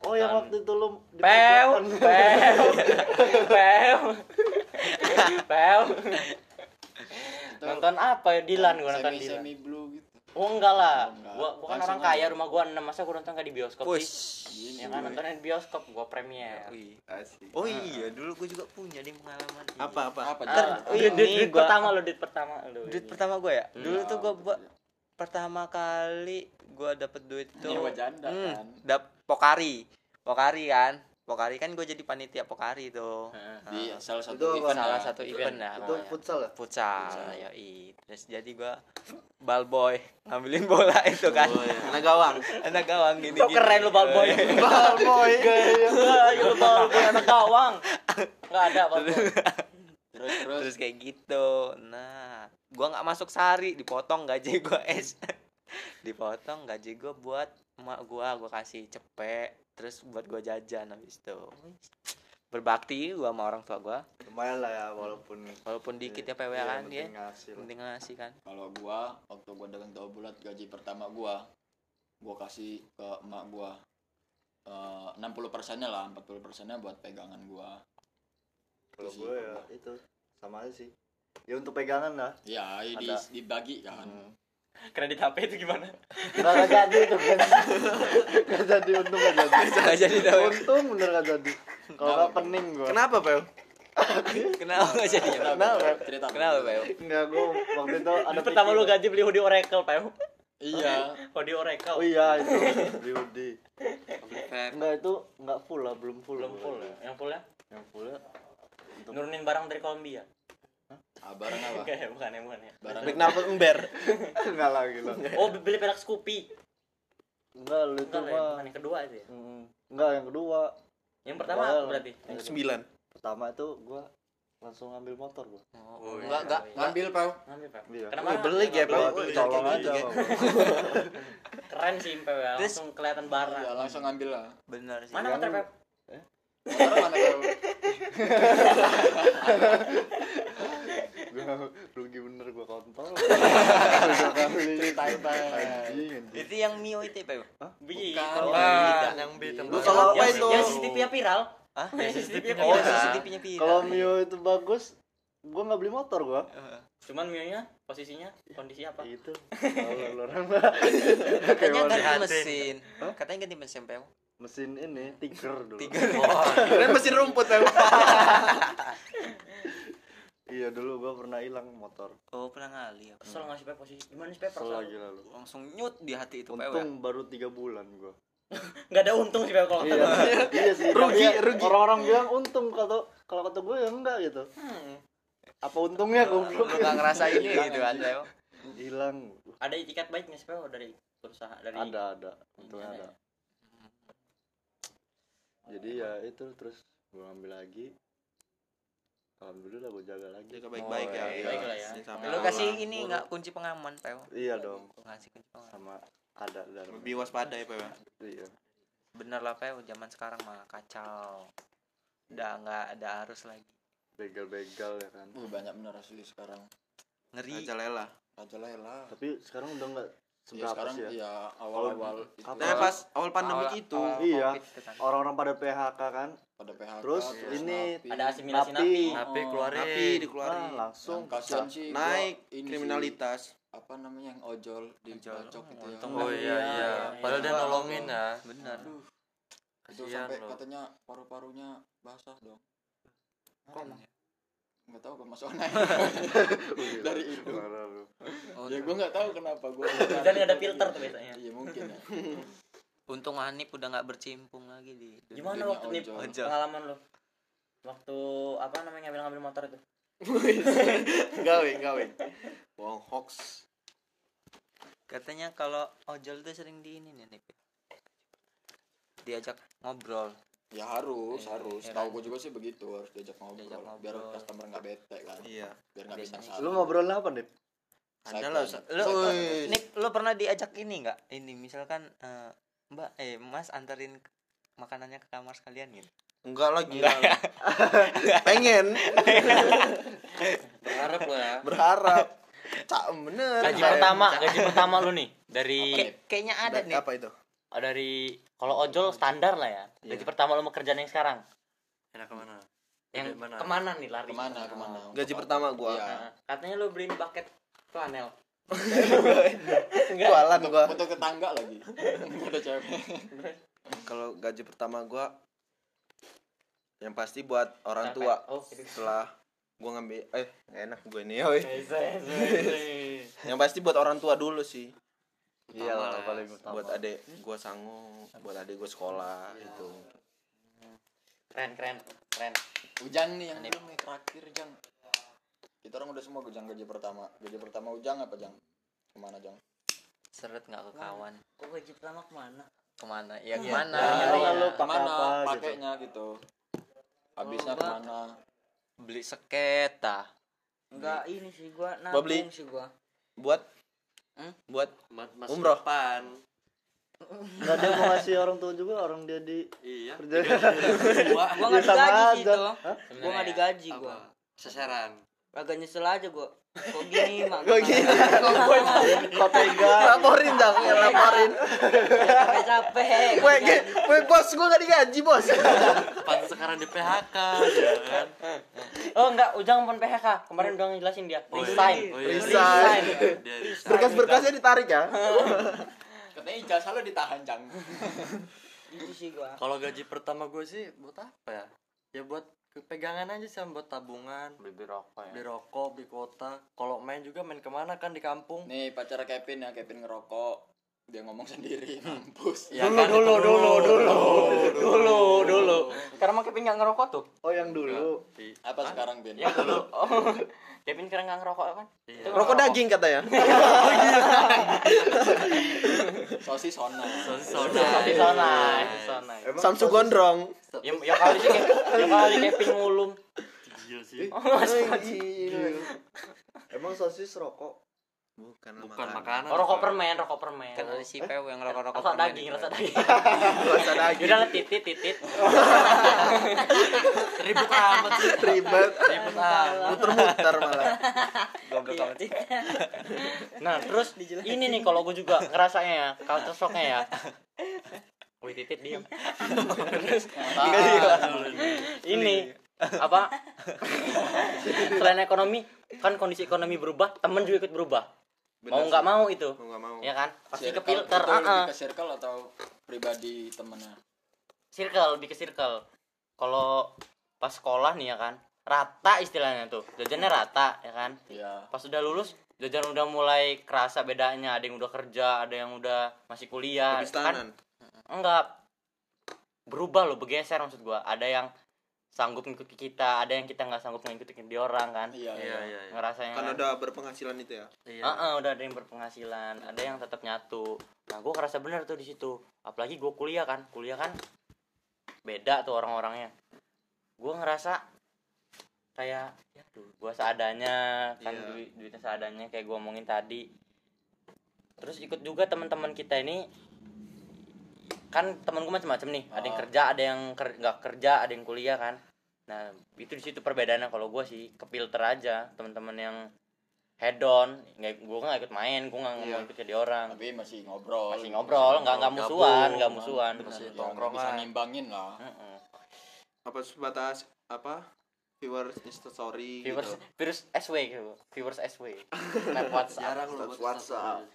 Oh yang waktu itu lu di Pew, pew, pew, pew. Nonton apa ya Dilan gua nonton Dilan. semi blue gitu. Oh enggak lah, Oh, enggak. gua bukan Langsung orang aja. kaya rumah gua enam masa gua nonton nggak di bioskop Push. sih? Ya kan nontonnya di bioskop gua premier. Asik. Oh iya, dulu gue juga punya di pengalaman. ini. Apa apa? Apa? Ah, Jar? duit, duit, duit gua- pertama lo, duit pertama lo. Duit ini. pertama gue ya. Dulu Iya. tuh gue buat pertama kali gue dapet duit tuh. Nyewa janda Hmm, kan. dap pokari. Pokari kan. Pokari kan gue jadi panitia pokari tuh. Heeh. Di salah satu Itu event Salah ya. satu event ya. Itu futsal ya? futsal, yoi. Terus jadi gue ball boy ngambilin bola itu kan. Oh, iya. Anak gawang. Anak gawang gini. Kok keren lu ball boy. Bal boy. Ayo lu ball boy anak gawang. Enggak ada ball boy. Terus terus Terus kayak gitu. Nah, gua nggak masuk sehari, dipotong gaji gua es. dipotong gaji gua buat emak gua, gua kasih cepet, terus buat gua jajan habis itu. Berbakti gua sama orang tua gua, Lumayan lah ya walaupun walaupun dikit ya PW Iya, kan penting dia. ngasih. Penting ngasih kan. kalau gua waktu gua dagang tahu bulat gaji pertama gua gua kasih ke emak gua Eh, 60 persennya lah 40 persennya buat pegangan gua Kalau gue ya itu sama aja sih. Ya untuk pegangan lah. ya ini Ada. dibagi kan Kredit HP itu gimana? Nggak jadi itu kan. Nggak jadi untung nggak jadi. Nggak jadi tau. Untung bener nggak jadi. Kalau nggak pening gue. Kenapa, Pel? Kenapa nggak jadi? Kenapa? cerita Kenapa, Bel? Enggak gue waktu itu ada pertama lu gaji beli hoodie Oracle, Pew. iya Hoodie Oracle. Oh iya itu di Udi. Feb. Enggak itu enggak full lah, belum full. Belum full ya. Yang full ya Yang full ya. nurunin barang dari Kolombia. Ah, barang apa Oke, bukan ya, bukan ya. barang nafas ember. enggak lah Oh, beli perak Scoopy. enggak lu itu ya, mah yang kedua itu ya. Mm, enggak yang kedua Yang pertama berarti? Yang sembilan. pertama itu gua langsung ngambil motor gua Oh, enggak enggak iya. ngambil pau Ngambil, Pak. Iya. Kenapa? Wih, beli ya, colong kayak aja gitu. Keren sih, ya. Terus- Langsung kelihatan barang. ya langsung ngambil lah bener sih Mana motor, Pak? motor mana kau gua rugi bener gua kontol ceritain anjing. Itu yang mio itu pak Biji. Bukan. yang B Lu kalau apa Yang- itu? Yang viral. Hah? CCTV-nya oh viral. CCTV-nya viral. Kalau Mio itu bagus gua nggak beli motor gua. Cuman Mio-nya posisinya kondisi apa? itu. Kalau orang mah. Katanya ganti mesin. katanya ganti mesin pak mesin ini tiger dulu. Tiga Keren mesin rumput ya. Iya dulu gua pernah hilang motor. Oh pernah ngali ya? Kesel nggak sih, posisi? Gimana sih, kesel perasaan? lagi lalu langsung nyut di hati itu untung baru tiga bulan gua. Nggak ada untung sih, kalau kata iya iya sih Rugi, ya rugi. orang-orang bilang untung kata kalau kata gue ya enggak gitu. Hmm. apa untungnya goblok? nggak ngerasain gitu kan pak hilang. Ada itikat baik nggak sih, Pak, dari perusahaan dari ada ada. Untungnya Ada. Ada jadi ya itu terus gua ambil lagi alhamdulillah gua jaga lagi Jaga baik-baik ya. Oh, iya. Baik lah ya. Sampai lu kasih ini buruk. nggak kunci pengaman pak iya dong Lu ngasih kunci pengaman sama ada dalam lebih waspada ya, Pak. ya? iya bener lah pak zaman sekarang mah kacau udah nggak ada arus lagi begal-begal ya kan Uh, banyak bener asli sekarang ngeri Raja Lela. aja lah lah tapi sekarang udah enggak ya, seberapa sekarang sih ya ya awal-awal itu Apa? Nah, pas awal pandemi Awal- itu, awal Iya. Kan. orang-orang pada PHK kan pada PHK Terus terus ini napi. ada asimilasi Napi. napi. Napi keluarin tapi nah, dikeluarin. langsung yang kasihan sih gua Naik ini kriminalitas. apa namanya yang ojol di Ojol. bacok gitu ya oh iya iya padahal dia nolongin ya Aduh, itu sampai loh. katanya paru-parunya basah dong Kok emang ya? nggak tahu kemasukan dari itu. Oh, ya gue nggak tahu kenapa gue Dan ada filter tuh biasanya. iya mungkin ya untung Hanif udah nggak bercimpung lagi di dunia Gimana Dunia waktu. Ojol. pengalaman lu? Waktu apa namanya ngambil-ngambil motor itu? gawe, gawe. Wong hoax. katanya kalau ojol tuh sering di ini nih Nip. diajak ngobrol ya harus Iya, harus iya tahu kan? gue juga sih begitu harus diajak ngobrol, Diajak ngobrol. biar customer nggak bete kan Iya. biar nggak Biasanya. satu lu ngobrol apa nih Ada lu Wih. Nip lu pernah diajak ini nggak ini misalkan eh, mbak eh mas anterin makanannya ke kamar sekalian gitu Enggak lagi. Pengen, berharap lo ya berharap. Cak bener. Gaji Kayak- pertama, gaji pertama lu nih dari Kayak- kayaknya ada nih Apa itu? oh, dari kalau ojol standar lah ya. Gaji Iya. pertama lu mau kerjaan yang sekarang. enak ke mana Yang Gede mana? ke mana nih lari? ke mana ke mana Gaji pertama gua. Iya. Nah, katanya lu beliin bucket flanel. Jualan foto, gua. foto ke tangga lagi foto cewek Kalau gaji pertama gua yang pasti buat orang tua. Oh, gitu. Setelah gua ngambil eh enak gue ini ya. Yang pasti buat orang tua dulu sih. iya lah paling utama Buat adik gua sanggup, buat adik gua sekolah itu. Keren, keren, keren. Ujang nih yang belum nih terakhir Jang kita orang udah semua Jang gaji pertama gaji pertama Ujang apa Jang ke mana Jang seret nggak ke kawan Kok gaji pertama ke mana? ke mana ya Iya. ke mana nggak lu pakai ke mana gitu pakainya gitu habisnya Oh, ke mana beli seketa Enggak ini sih gua Gua beli. nabung sih gua. Buat Hmm? buat mas Umroh. depan nggak dia mau ngasih orang tua juga orang dia di iya kerja Gua enggak Ya, sama digaji sih aja. itu. Hah? Gua enggak digaji gua. sasaran Agak nyesel aja gua. Kok gini, Mak? Kok gini? kok tega laporin dong, ya laporin. Capek-capek. Gue gue bos gua gak digaji, Bos. pantas sekarang di PHK ya kan Oh enggak, Ujang pun PHK. Kemarin udah ngejelasin dia. Oh, iya. Resign. Oh, iya. Resign. Berkas-berkasnya ditarik ya. katanya ijazah lo ditahan Jang Itu sih gua. kalau gaji pertama gue sih buat apa ya ya buat pegangan aja sih buat tabungan. Beli rokok ya. beli rokok beli kuota. Kalau main juga main ke mana kan di kampung. Nih pacar Kevin ya Kevin ngerokok dia ngomong sendiri mampus ya Dulu, kan, dulu, itu dulu, dulu. Dulu, dulu. Sekarang sama Kevin nggak ngerokok tuh Oh yang dulu. Apa sekarang Ben? ya dulu oh Kevin sekarang nggak ngerokok kan Itu Rokok daging katanya. Sosis sona. Sona sana di sana Emang Samsu sosis- gondrong. ya, ya kali sih ya kali Kevin ngulum Gila sih. Emang sosis rokok. Bukan, Bukan makanan. oh, rokok permen rokok permen kan ada si Peu yang rokok-rokok rasa permen daging rasa daging Rasa daging. udah lah titit titit Ribut amat sih. Ribet. ribut amat Muter-muter malah. goblok amat sih Nah, terus ini nih kalau gue juga ngerasanya ya, culture shocknya ya. Wih, titit diam. Terus ini apa? Selain ekonomi, kan kondisi ekonomi berubah, temen juga ikut berubah. Mau Bener nggak sih. mau itu, Mau nggak mau. ya kan? Pasti ke Circle- filter. itu ah, lebih ah. ke circle atau pribadi temennya? Circle, lebih ke circle. Kalau pas sekolah nih ya kan, rata istilahnya tuh, jajannya rata ya kan. Iya. Pas udah lulus, jajan udah mulai kerasa bedanya. Ada yang udah kerja, ada yang udah masih kuliah. Habis kan enggak berubah loh bergeser maksud gua ada yang sanggup ngikuti kita ada yang kita nggak sanggup ngikutin dia orang kan Iya, Iya, iya. iya. iya. ngerasanya Kan udah berpenghasilan itu ya. Iya. Heeh, udah ada yang berpenghasilan ada yang tetap nyatu nah gua ngerasa bener tuh di situ apalagi gua kuliah kan kuliah kan beda tuh orang-orangnya gua ngerasa kayak ya tuh gua seadanya kan Iya. duit duitnya seadanya kayak gua omongin tadi terus ikut juga teman-teman kita ini kan temanku macam-macam nih ada yang Ah. kerja ada yang ker- nggak kerja ada yang kuliah kan nah itu di situ perbedaannya kalau gue sih ke filter aja teman-teman yang head on nggak gue nggak ikut main gue nggak Iya. mau ikut jadi orang Tapi masih ngobrol. masih ngobrol nggak nggak musuhan nggak musuhan masih Ya, nggak tongkrongan. bisa ngimbangin lah. Heeh. Apa sebatas apa? Viewers Insta story viewers gitu. viewers SW gitu viewers SW snap WhatsApp Jarang lu WhatsApp.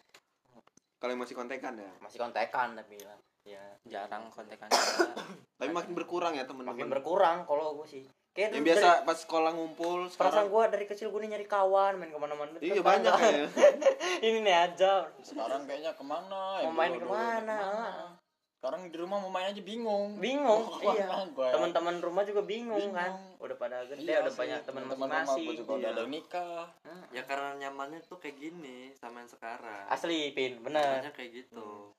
Kalau yang masih kontekan ya. masih kontekan tapi lah ya jarang kontekan Tapi makin berkurang ya teman-teman. makin berkurang kalau gue sih kayak Yang biasa dari- pas sekolah ngumpul perasaan sekarang gue dari kecil gue nih nyari kawan main ke mana-mana Iya banyak ya. ini nih aja Sekarang kayaknya ke mana? ya, Mau main ke mana? Ke mana? Sekarang di rumah mau main aja bingung. bingung Mau iya ya? teman-teman rumah juga bingung, Bingung. kan udah pada gede Iya udah sih, banyak teman masing-masing juga udah Iya. ada nikah. Ya karena nyamannya tuh kayak gini sama yang sekarang. asli pin bener Makanya kayak gitu.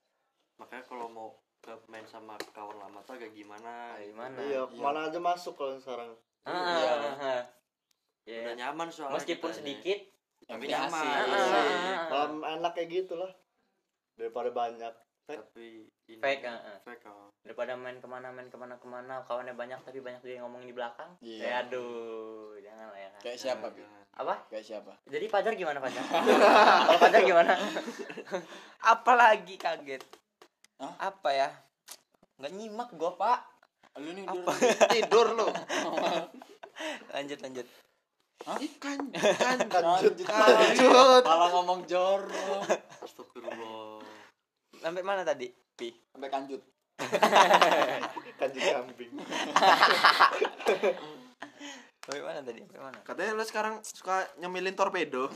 Makanya kalau mau ke main sama kawan lama tuh agak gimana. Kayak gimana Iya, ke mana aja masuk kalau sekarang. Ah, Iya. ah, ah. Ya. Udah nyaman soalnya. meskipun kitanya. sedikit Tapi nyaman. asik. ah, ah, ah. Malam enak kayak gitu lah. Daripada banyak. Tapi ini Fake, ah, ah. Fake oh. daripada main ke mana main ke mana ke mana kawannya banyak tapi banyak juga yang ngomongin di belakang Iya. ya aduh jangan lah ya kan Kayak siapa, Bi? apa Kayak siapa? jadi pacar gimana pacar kalau pacar gimana apalagi kaget Hah? apa ya nggak nyimak gua pak Lu nih Apa? tidur lo. lanjut lanjut Ikan, ikan, lanjut. lanjut. Malah ngomong jorok. Astagfirullah. sampai mana tadi pi Sampai kanjut. Kanjeng kambing. sampai mana tadi sampai mana Katanya lo sekarang suka nyemilin torpedo.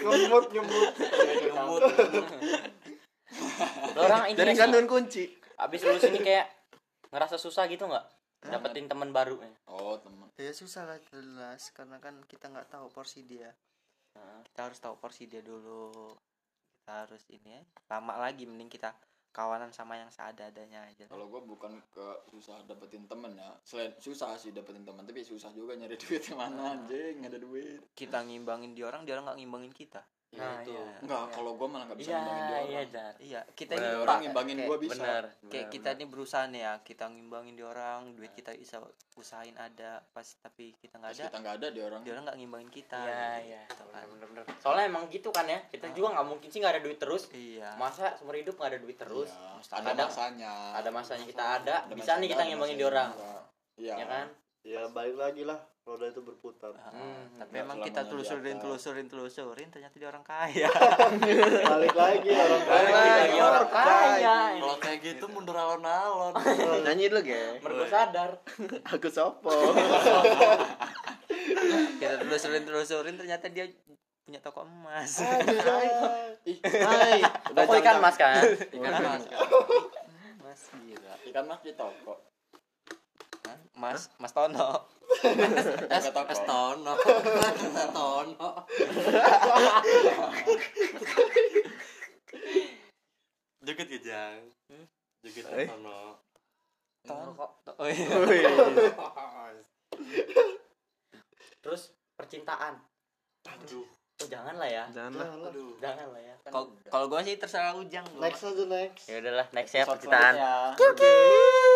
Nyemut, nyemut. Lo orang ini sih? gantungan kunci. abis lulus ini kayak ngerasa susah gitu nggak dapetin teman baru Oh, teman. ya susah lah jelas karena kan kita nggak tahu porsi dia Nah, kita harus tahu porsi dia dulu kita harus ini ya lama lagi mending kita kawanan sama yang seada-adanya aja Kalau gua bukan ke susah dapetin temen ya. Selain susah sih dapetin temen, tapi susah juga nyari duit yang mana anjing, nggak ada duit. kita ngimbangin di orang dia orang nggak ngimbangin kita nah itu. iya Enggak, kalau gua malah nggak bisa iya ngimbangin dia iya orang. jar iya kita Ada ini orang Pak, ngimbangin gua bisa. bener kayak kita ini berusaha nih ya kita ngimbangin di orang duit kita bisa usahain ada pas tapi kita nggak ada kita nggak ada dia orang. dia orang nggak ngimbangin kita iya gitu iya kan. bener bener soalnya emang gitu kan ya kita juga nggak mungkin sih nggak ada duit terus iya masa seumur hidup nggak ada duit terus Iya, ada Kadang masanya. ada masanya kita ada, Ada bisa nih kita ada, ngimbangin di orang. Iya. ya kan Ya balik lagi lah. Roda itu berputar. Hmm, tapi nggak emang kita telusurin telusurin telusurin ternyata dia orang kaya Balik lagi orang Balik kaya. lagi orang kaya. Kalau kayak gitu mundur alon-alon. Nyanyi dulu, ge. mergo sadar Aku sopo. kita telusurin telusurin ternyata dia punya toko emas Hai, toko ikan mas kan Ikan mas. emas gila Ikan mas di toko. Mas Mas Tono. Es es tono. tono. Joget ya, Jang. Joget Eh. tono. Tono kok. Oh iya. terus percintaan Aduh. oh jangan lah ya Jangan lah. Aduh. jangan lah ya Kalau kalau gua sih terserah Ujang. next aja next ya udahlah next ya percintaan selanjutnya.